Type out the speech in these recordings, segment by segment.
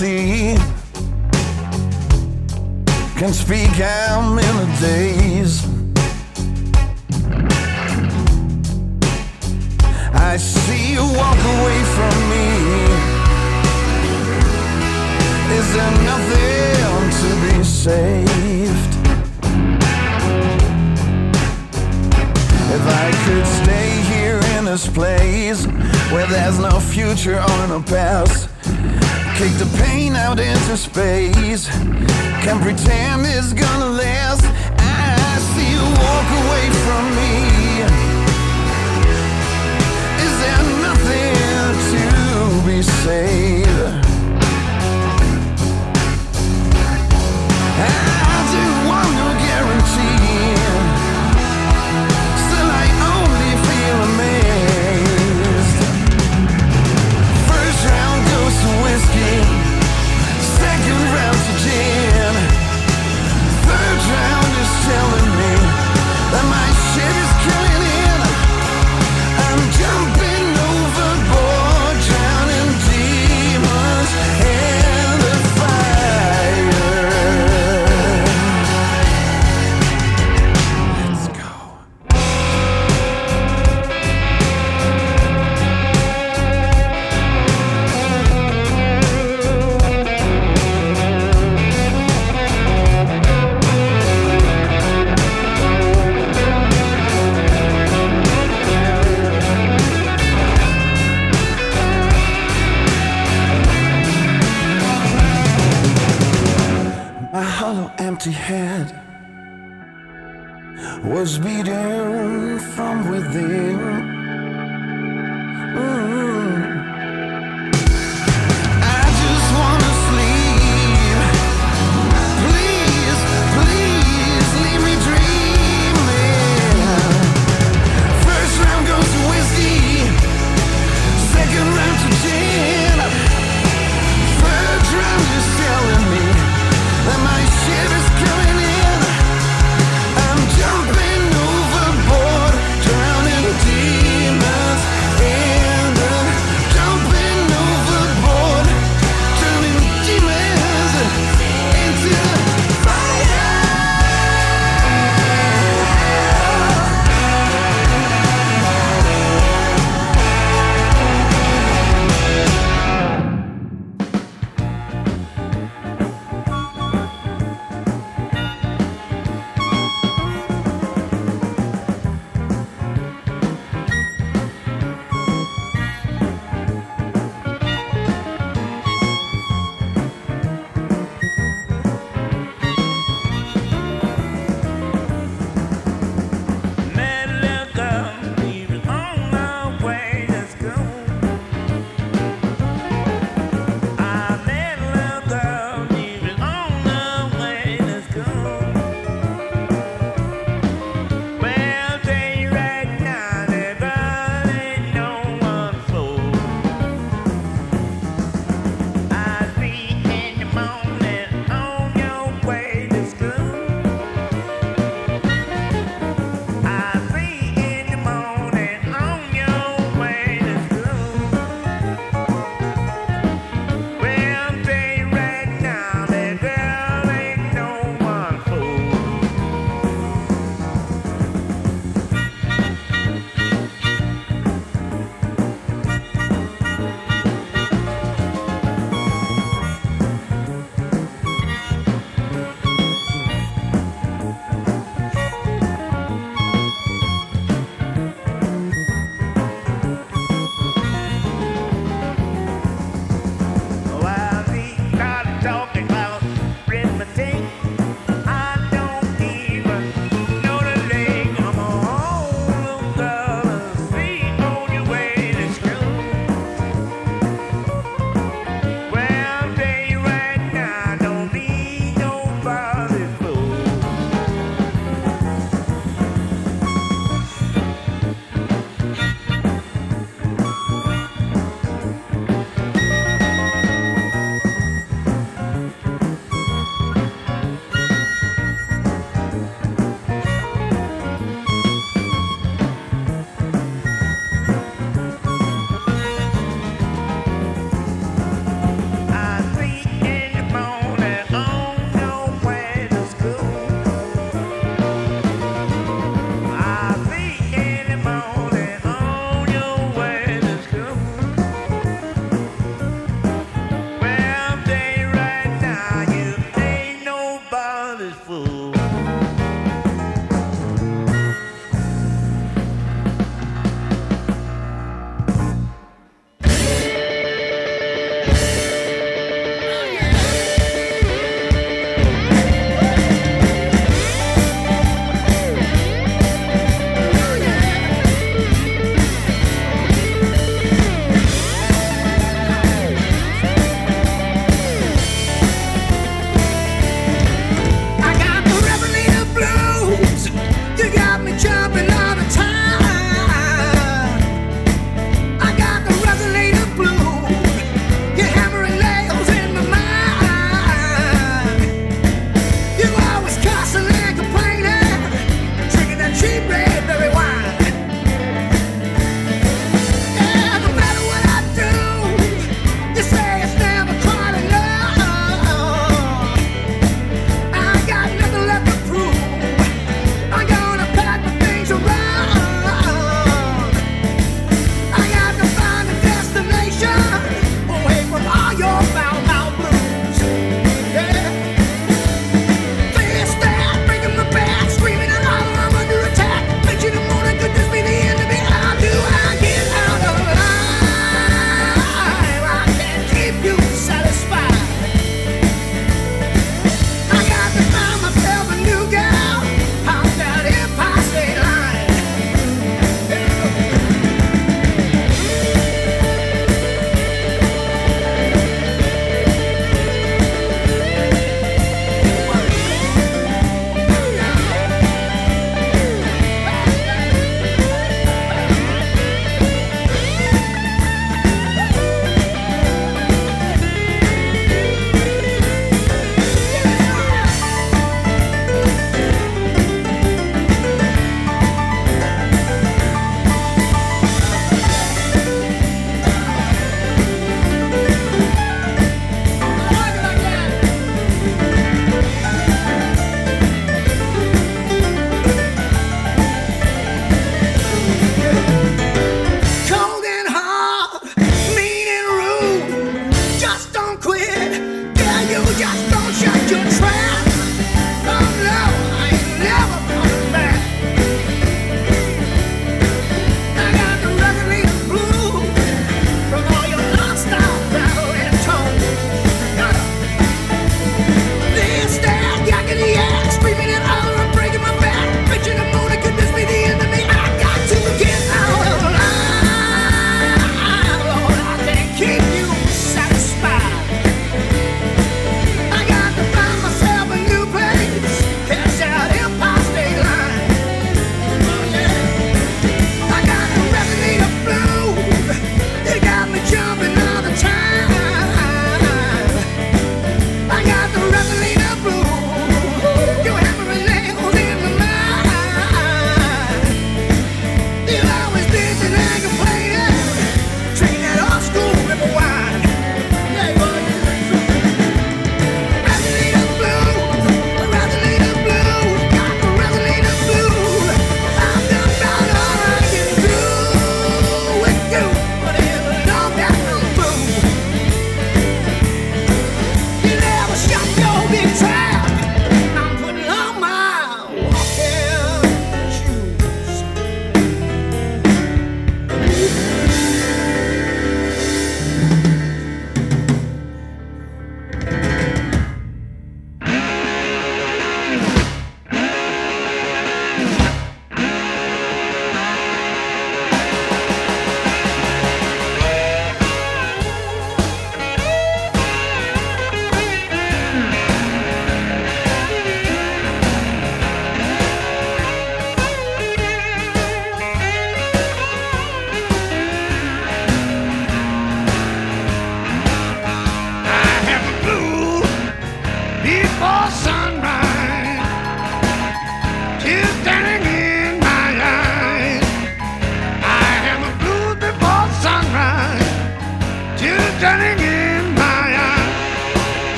Sea. Can speak how many days. I see you walk away from me. Is there nothing to be saved? If I could stay here in this place where there's no future or no past, kick the pain out into space, Can't pretend it's gonna last. I see you walk away from me. Is there nothing to be saved?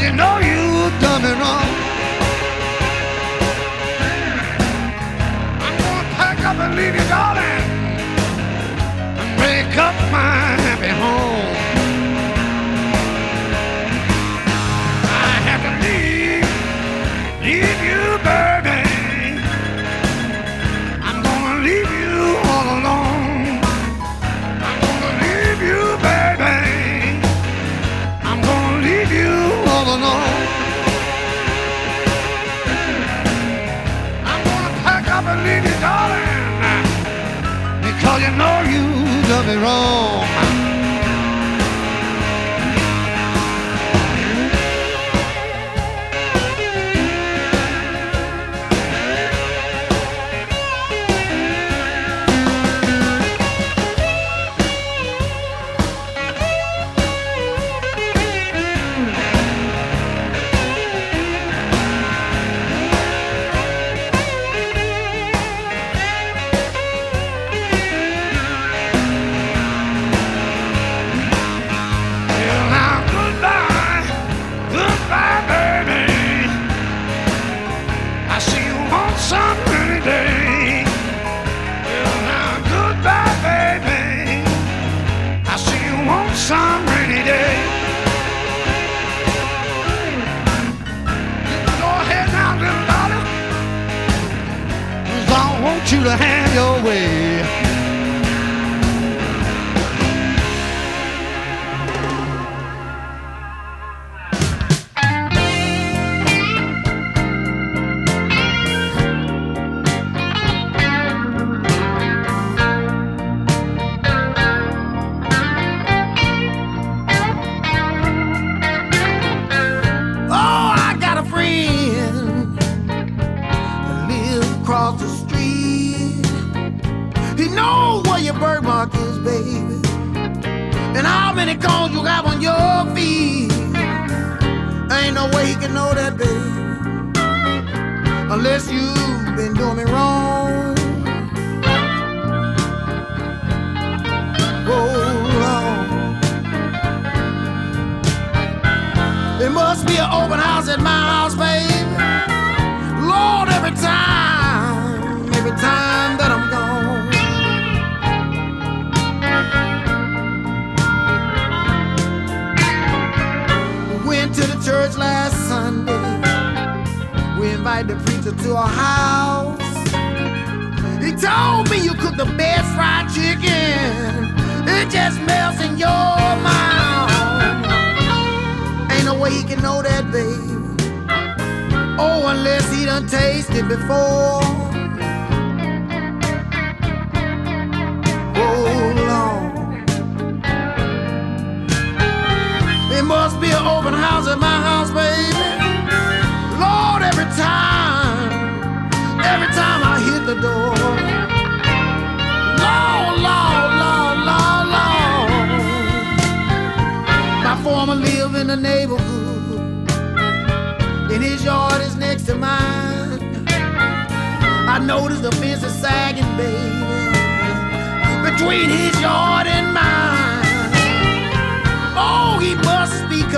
Cause you know you've done me wrong. I'm gonna pack up and leave you, darling, and make up my love me wrong.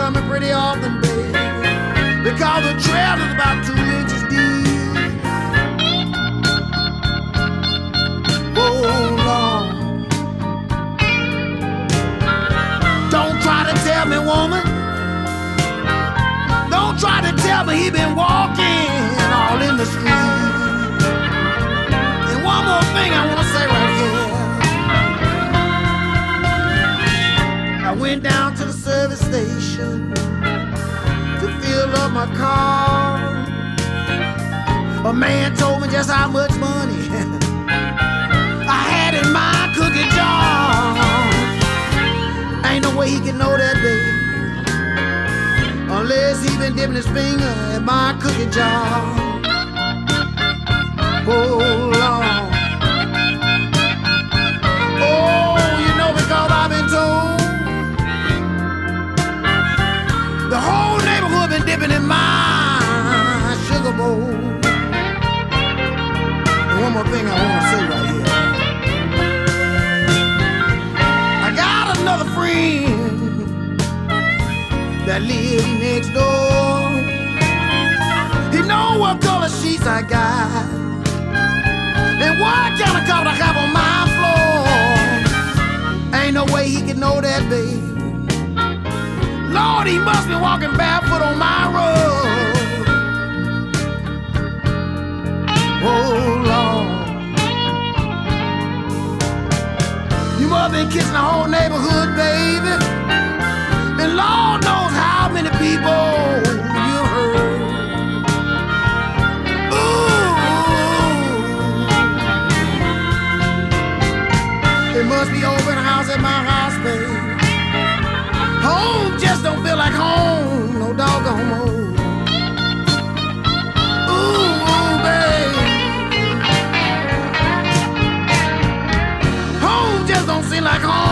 Coming pretty often, baby, because the trail is about two inches deep. Oh Lord, don't try to tell me, woman. Don't try to tell me he been walking all in the street. And one more thing I station to fill up my car. A man told me just how much money I had in my cookie jar. Ain't no way he can know that, baby, unless he been dipping his finger in my cookie jar. Oh. More thing I want to say right here. I got another friend that lives next door. He know what color sheets I got and what kind of color I have on my floor. Ain't no way he can know that, babe. Lord, he must be walking barefoot on my road. Oh, You been kissing the whole neighborhood, baby. And Lord knows how many people you hurt. Ooh. It must be open house at my house, baby. Home just don't feel like home, no doggone more. Don't like home,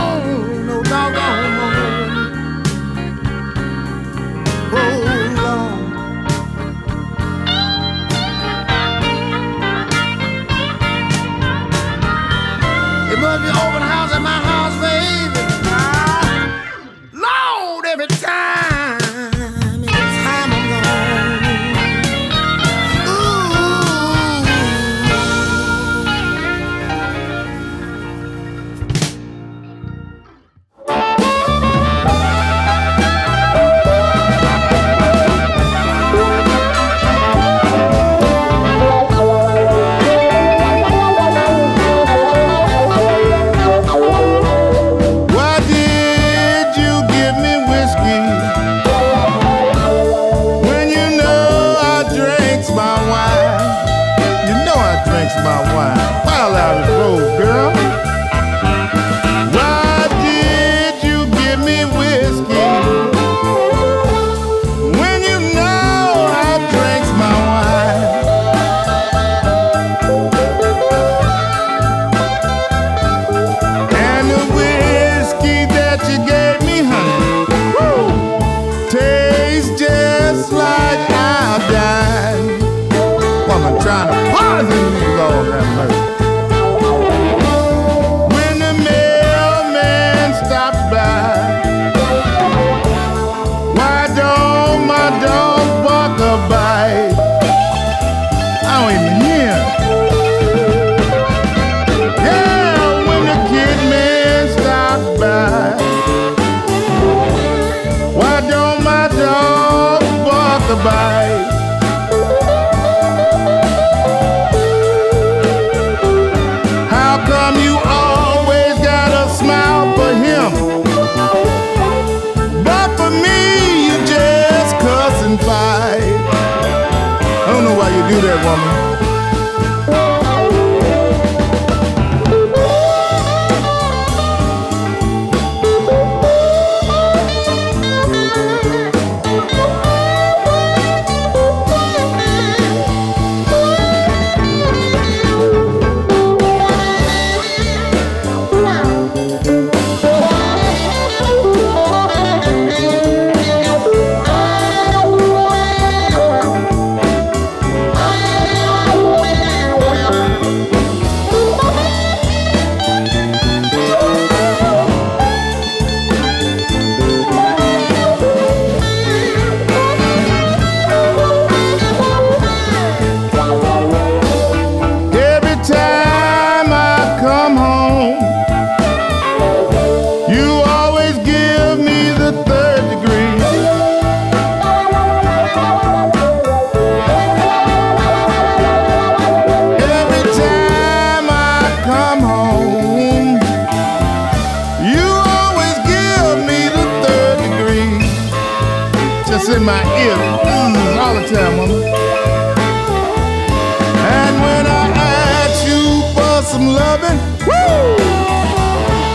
loving. Woo!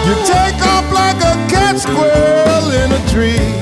You take off like a cat squirrel in a tree.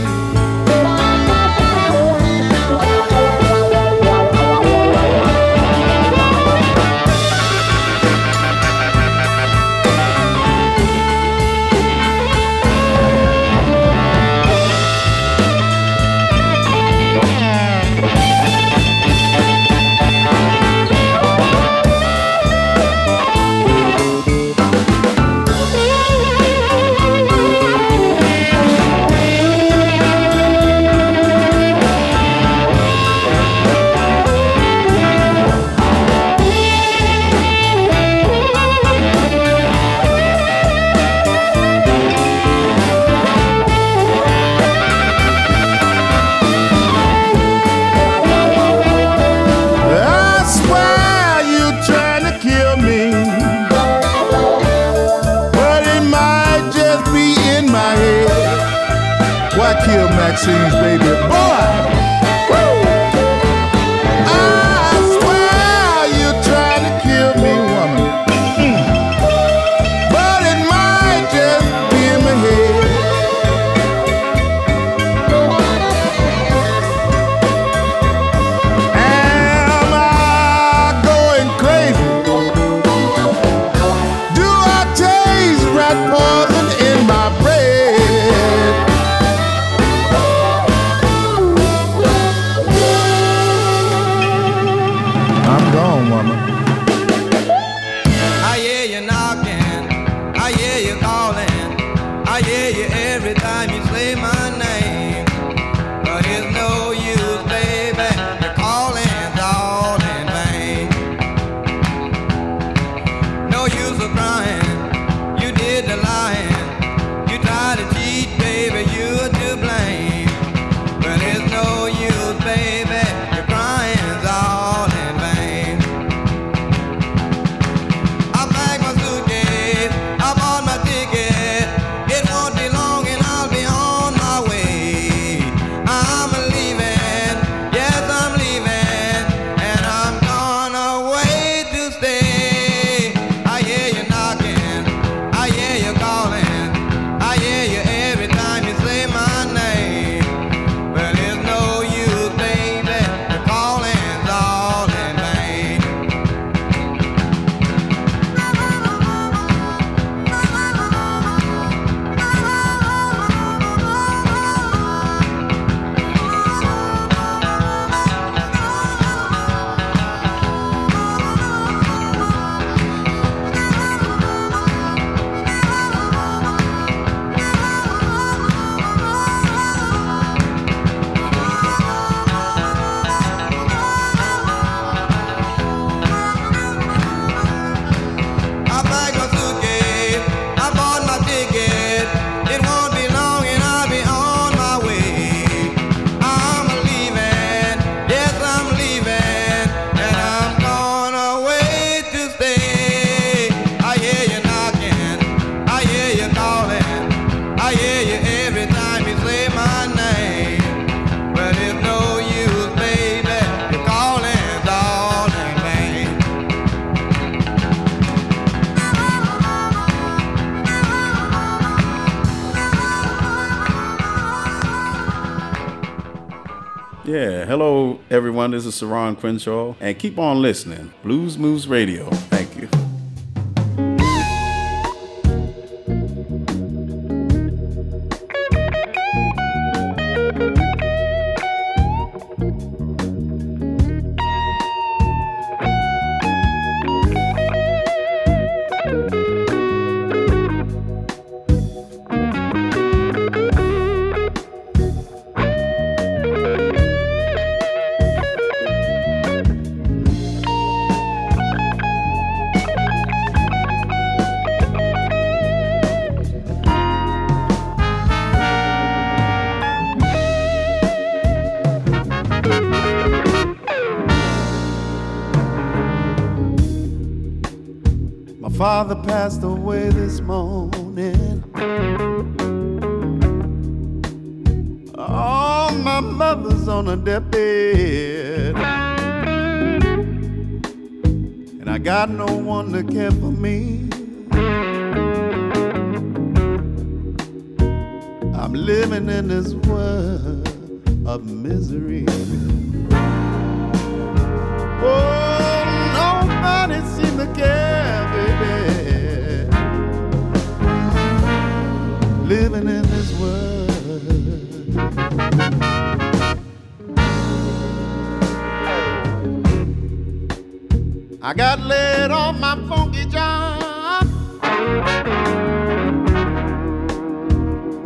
Everyone. This is Saron Crenshaw, and keep on listening. Blues Moose Radio.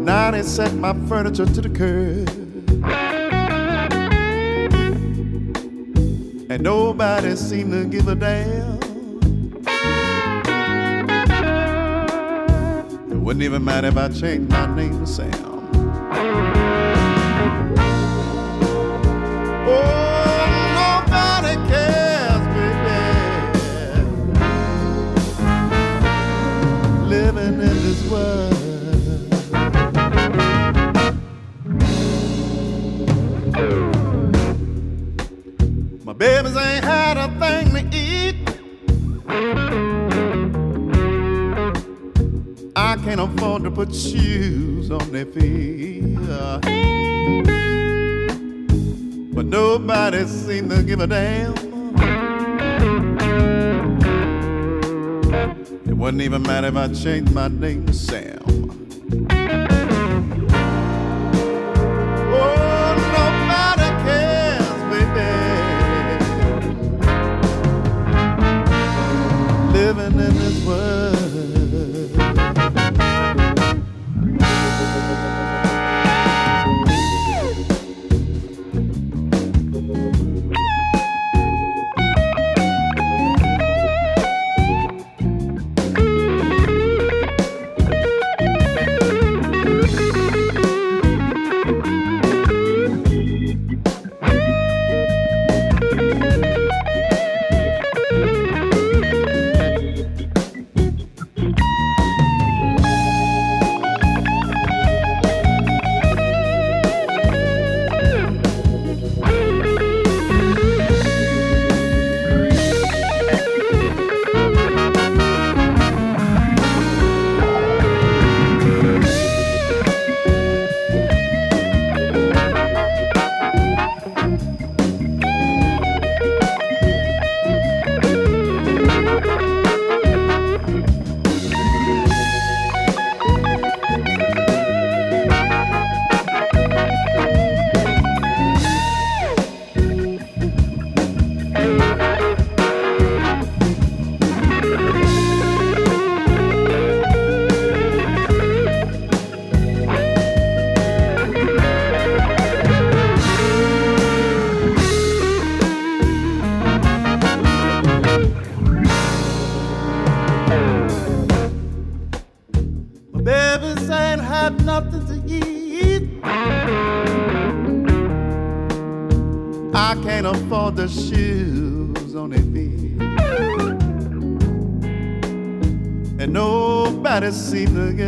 Now they set my furniture to the curb. And nobody seemed to give a damn. It wouldn't even matter if I changed my name to Sam. Oh, can't afford to put shoes on their feet. But nobody seemed to give a damn. It wouldn't even matter if I changed my name to Sam. Nobody seems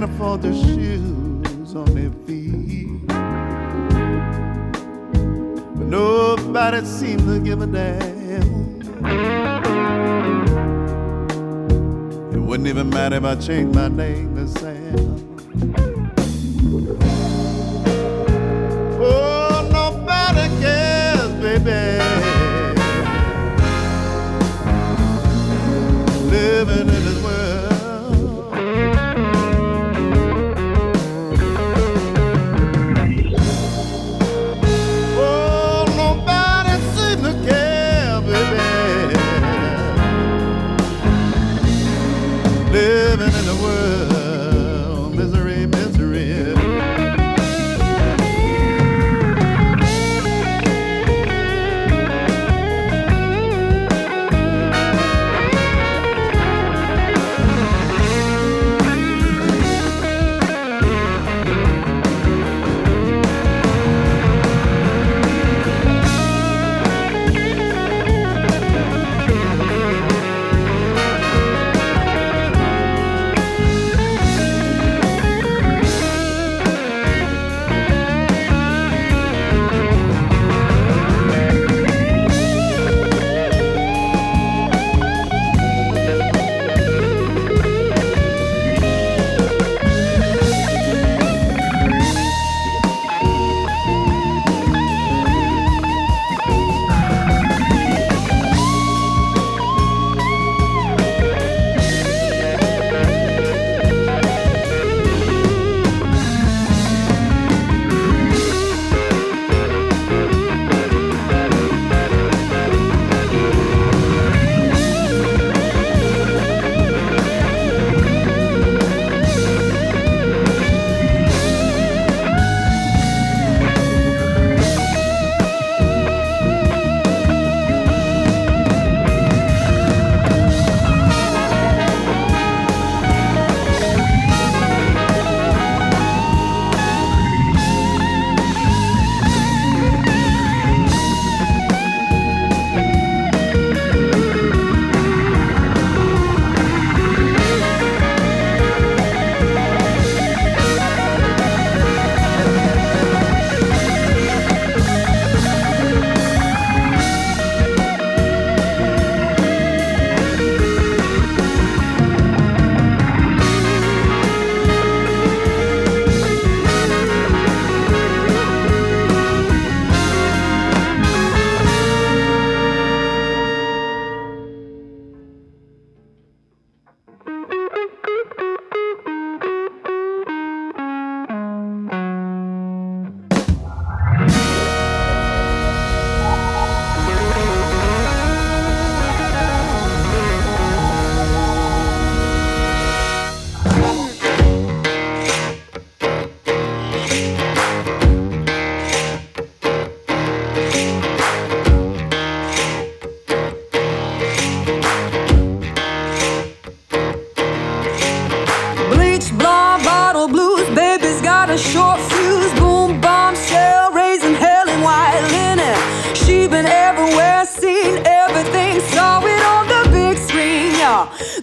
can't afford the shoes on their feet. But nobody seems to give a damn. It wouldn't even matter if I changed my name to Sam.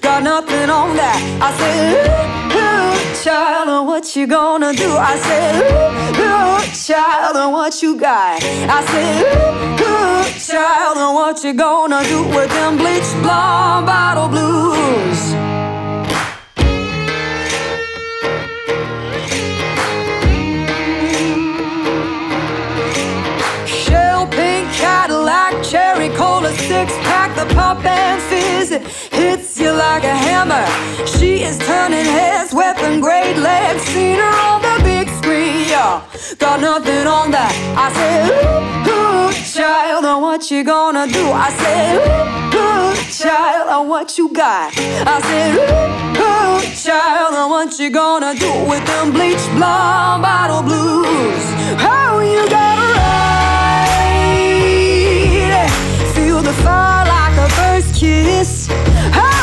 Got nothing on that. I said, ooh, ooh, child, what you gonna do? I said, ooh, ooh, child, what you got? I said, ooh, ooh, child, what you gonna do with them bleach, blonde, bottle blues? Cherry cola six pack, the pop and fizz it hits you like a hammer. She is turning heads, weapon grade legs, seen her on the big screen, y'all. Got nothing on that. I said, ooh, ooh, child, uh, what you gonna do? I said, ooh, ooh, child, uh, what you got? I said, ooh, ooh, child, uh, what you gonna do with them bleach blonde bottle blues? How you gonna ride? The fire like a first kiss. How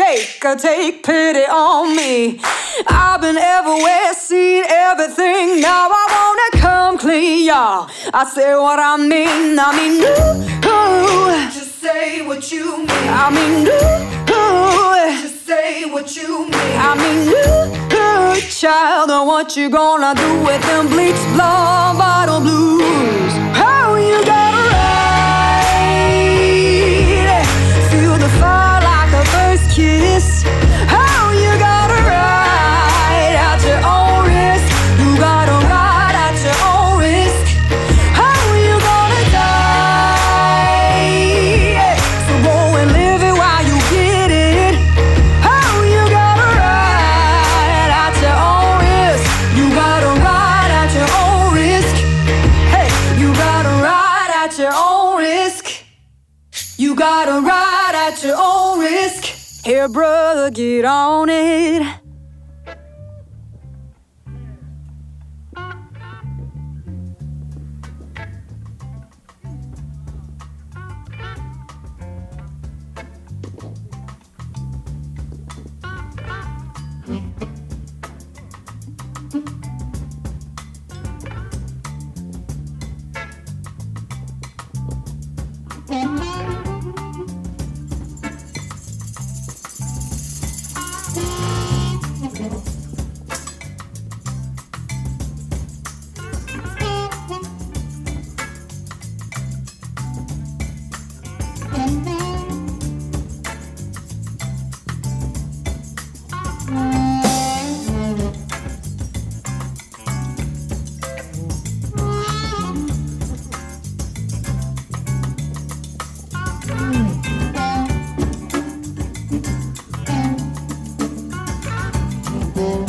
shaker, take pity on me. I've been everywhere, seen everything. Now I wanna come clean, y'all. I say what I mean, I mean, ooh, ooh. Just say what you mean. I mean, ooh, ooh. Just say what you mean. I mean, ooh, ooh. Child, and what you gonna do with them bleach blonde bottle blues? How you got? brother, get on it. the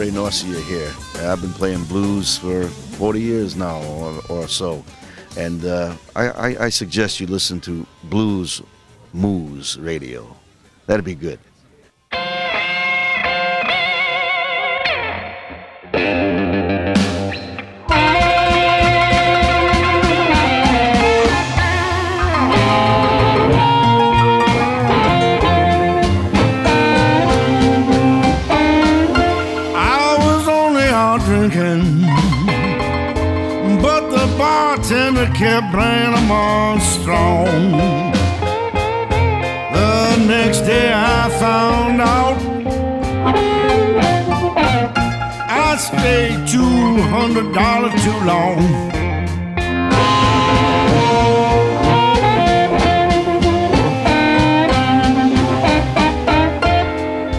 Ray Norcia here. I've been playing blues for 40 years now or, or so. And uh, I, I, I suggest you listen to Blues Moose Radio. That'd be good. Kept playing them on strong. The next day I found out I stayed two hundred dollars too long.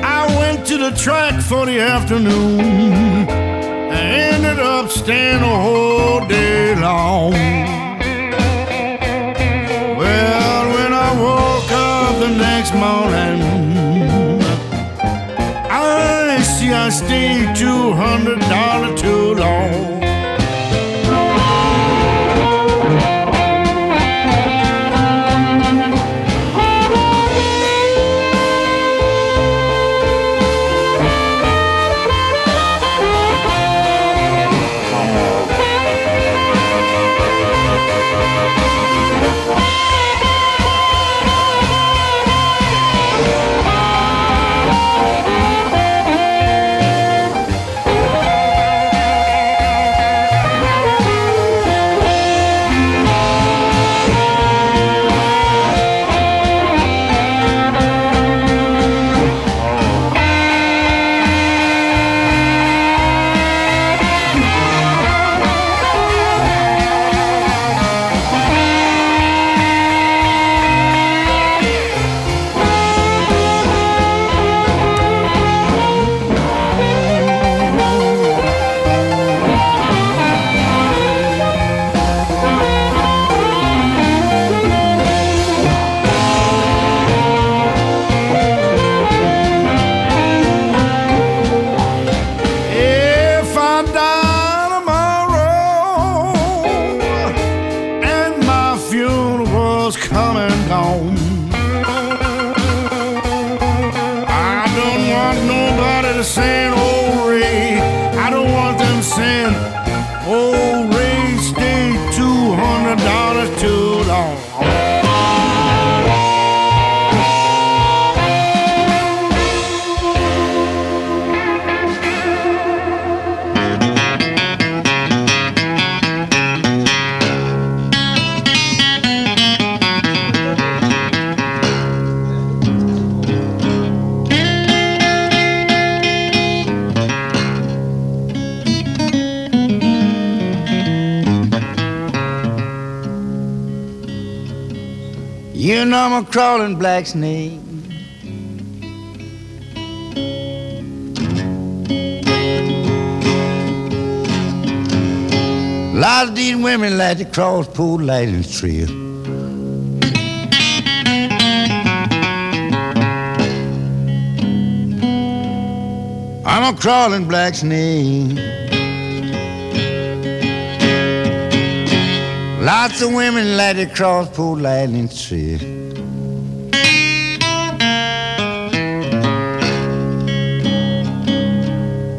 I went to the track for the afternoon. I ended up staying a whole day long. SD Know I'm a crawling black snake. lot of these women like to cross Pool Lightning Trail. I'm a crawling black snake. Lots of women like to cross Pool Lightning Trail.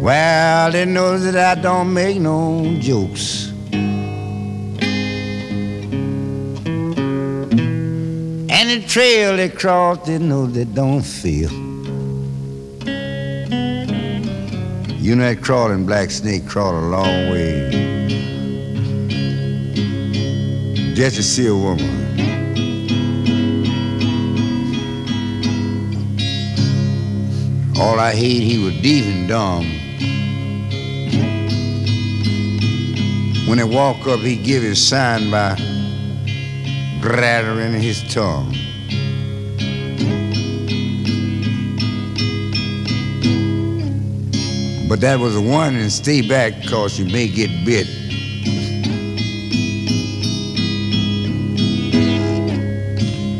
Well, they know that I don't make no jokes. And the trail they cross, they know they don't feel. You know that crawling black snake crawled a long way just to see a woman. All I hate, he was deaf and dumb. When he walk up, he give his sign by rattling his tongue. But that was a warning, stay back, cause you may get bit.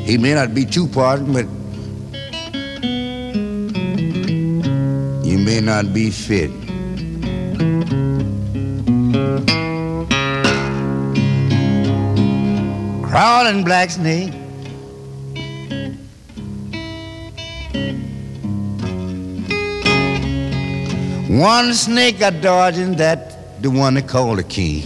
He may not be too pardoned, but you may not be fit. Crawling black snake. One snake I dodging that the one they call the king.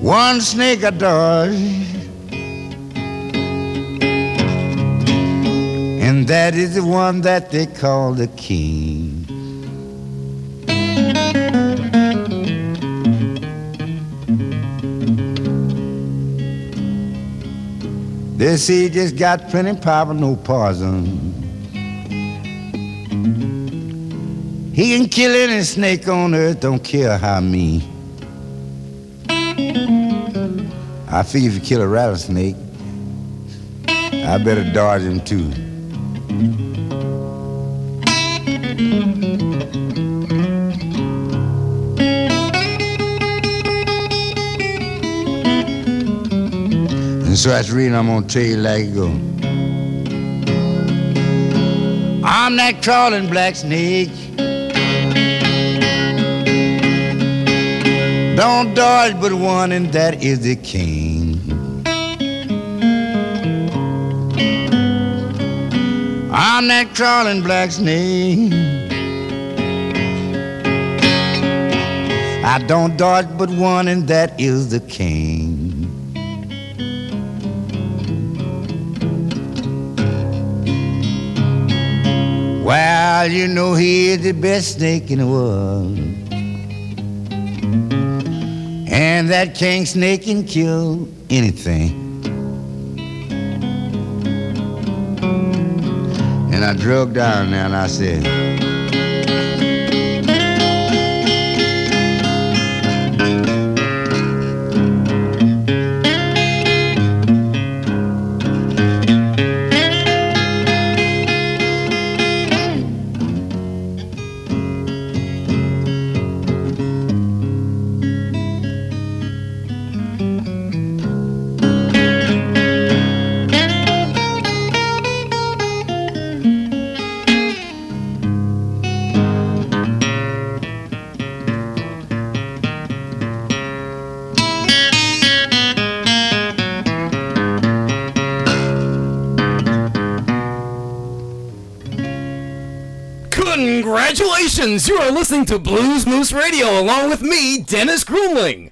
One snake I dodge, and that is the one that they call the king. They say just got plenty power, no poison. He can kill any snake on earth, don't care how mean. I figure if you kill a rattlesnake, I better dodge him too. So that's the reason I'm gonna tell you like it go. I'm that crawling black snake. Don't dodge but one, and that is the king. I'm that crawling black snake. I don't dodge but one, and that is the king. You know he is the best snake in the world. And that king snake can kill anything. And I drug down there and I said, Congratulations! You are listening to Blues Moose Radio along with me, Dennis Gruenling.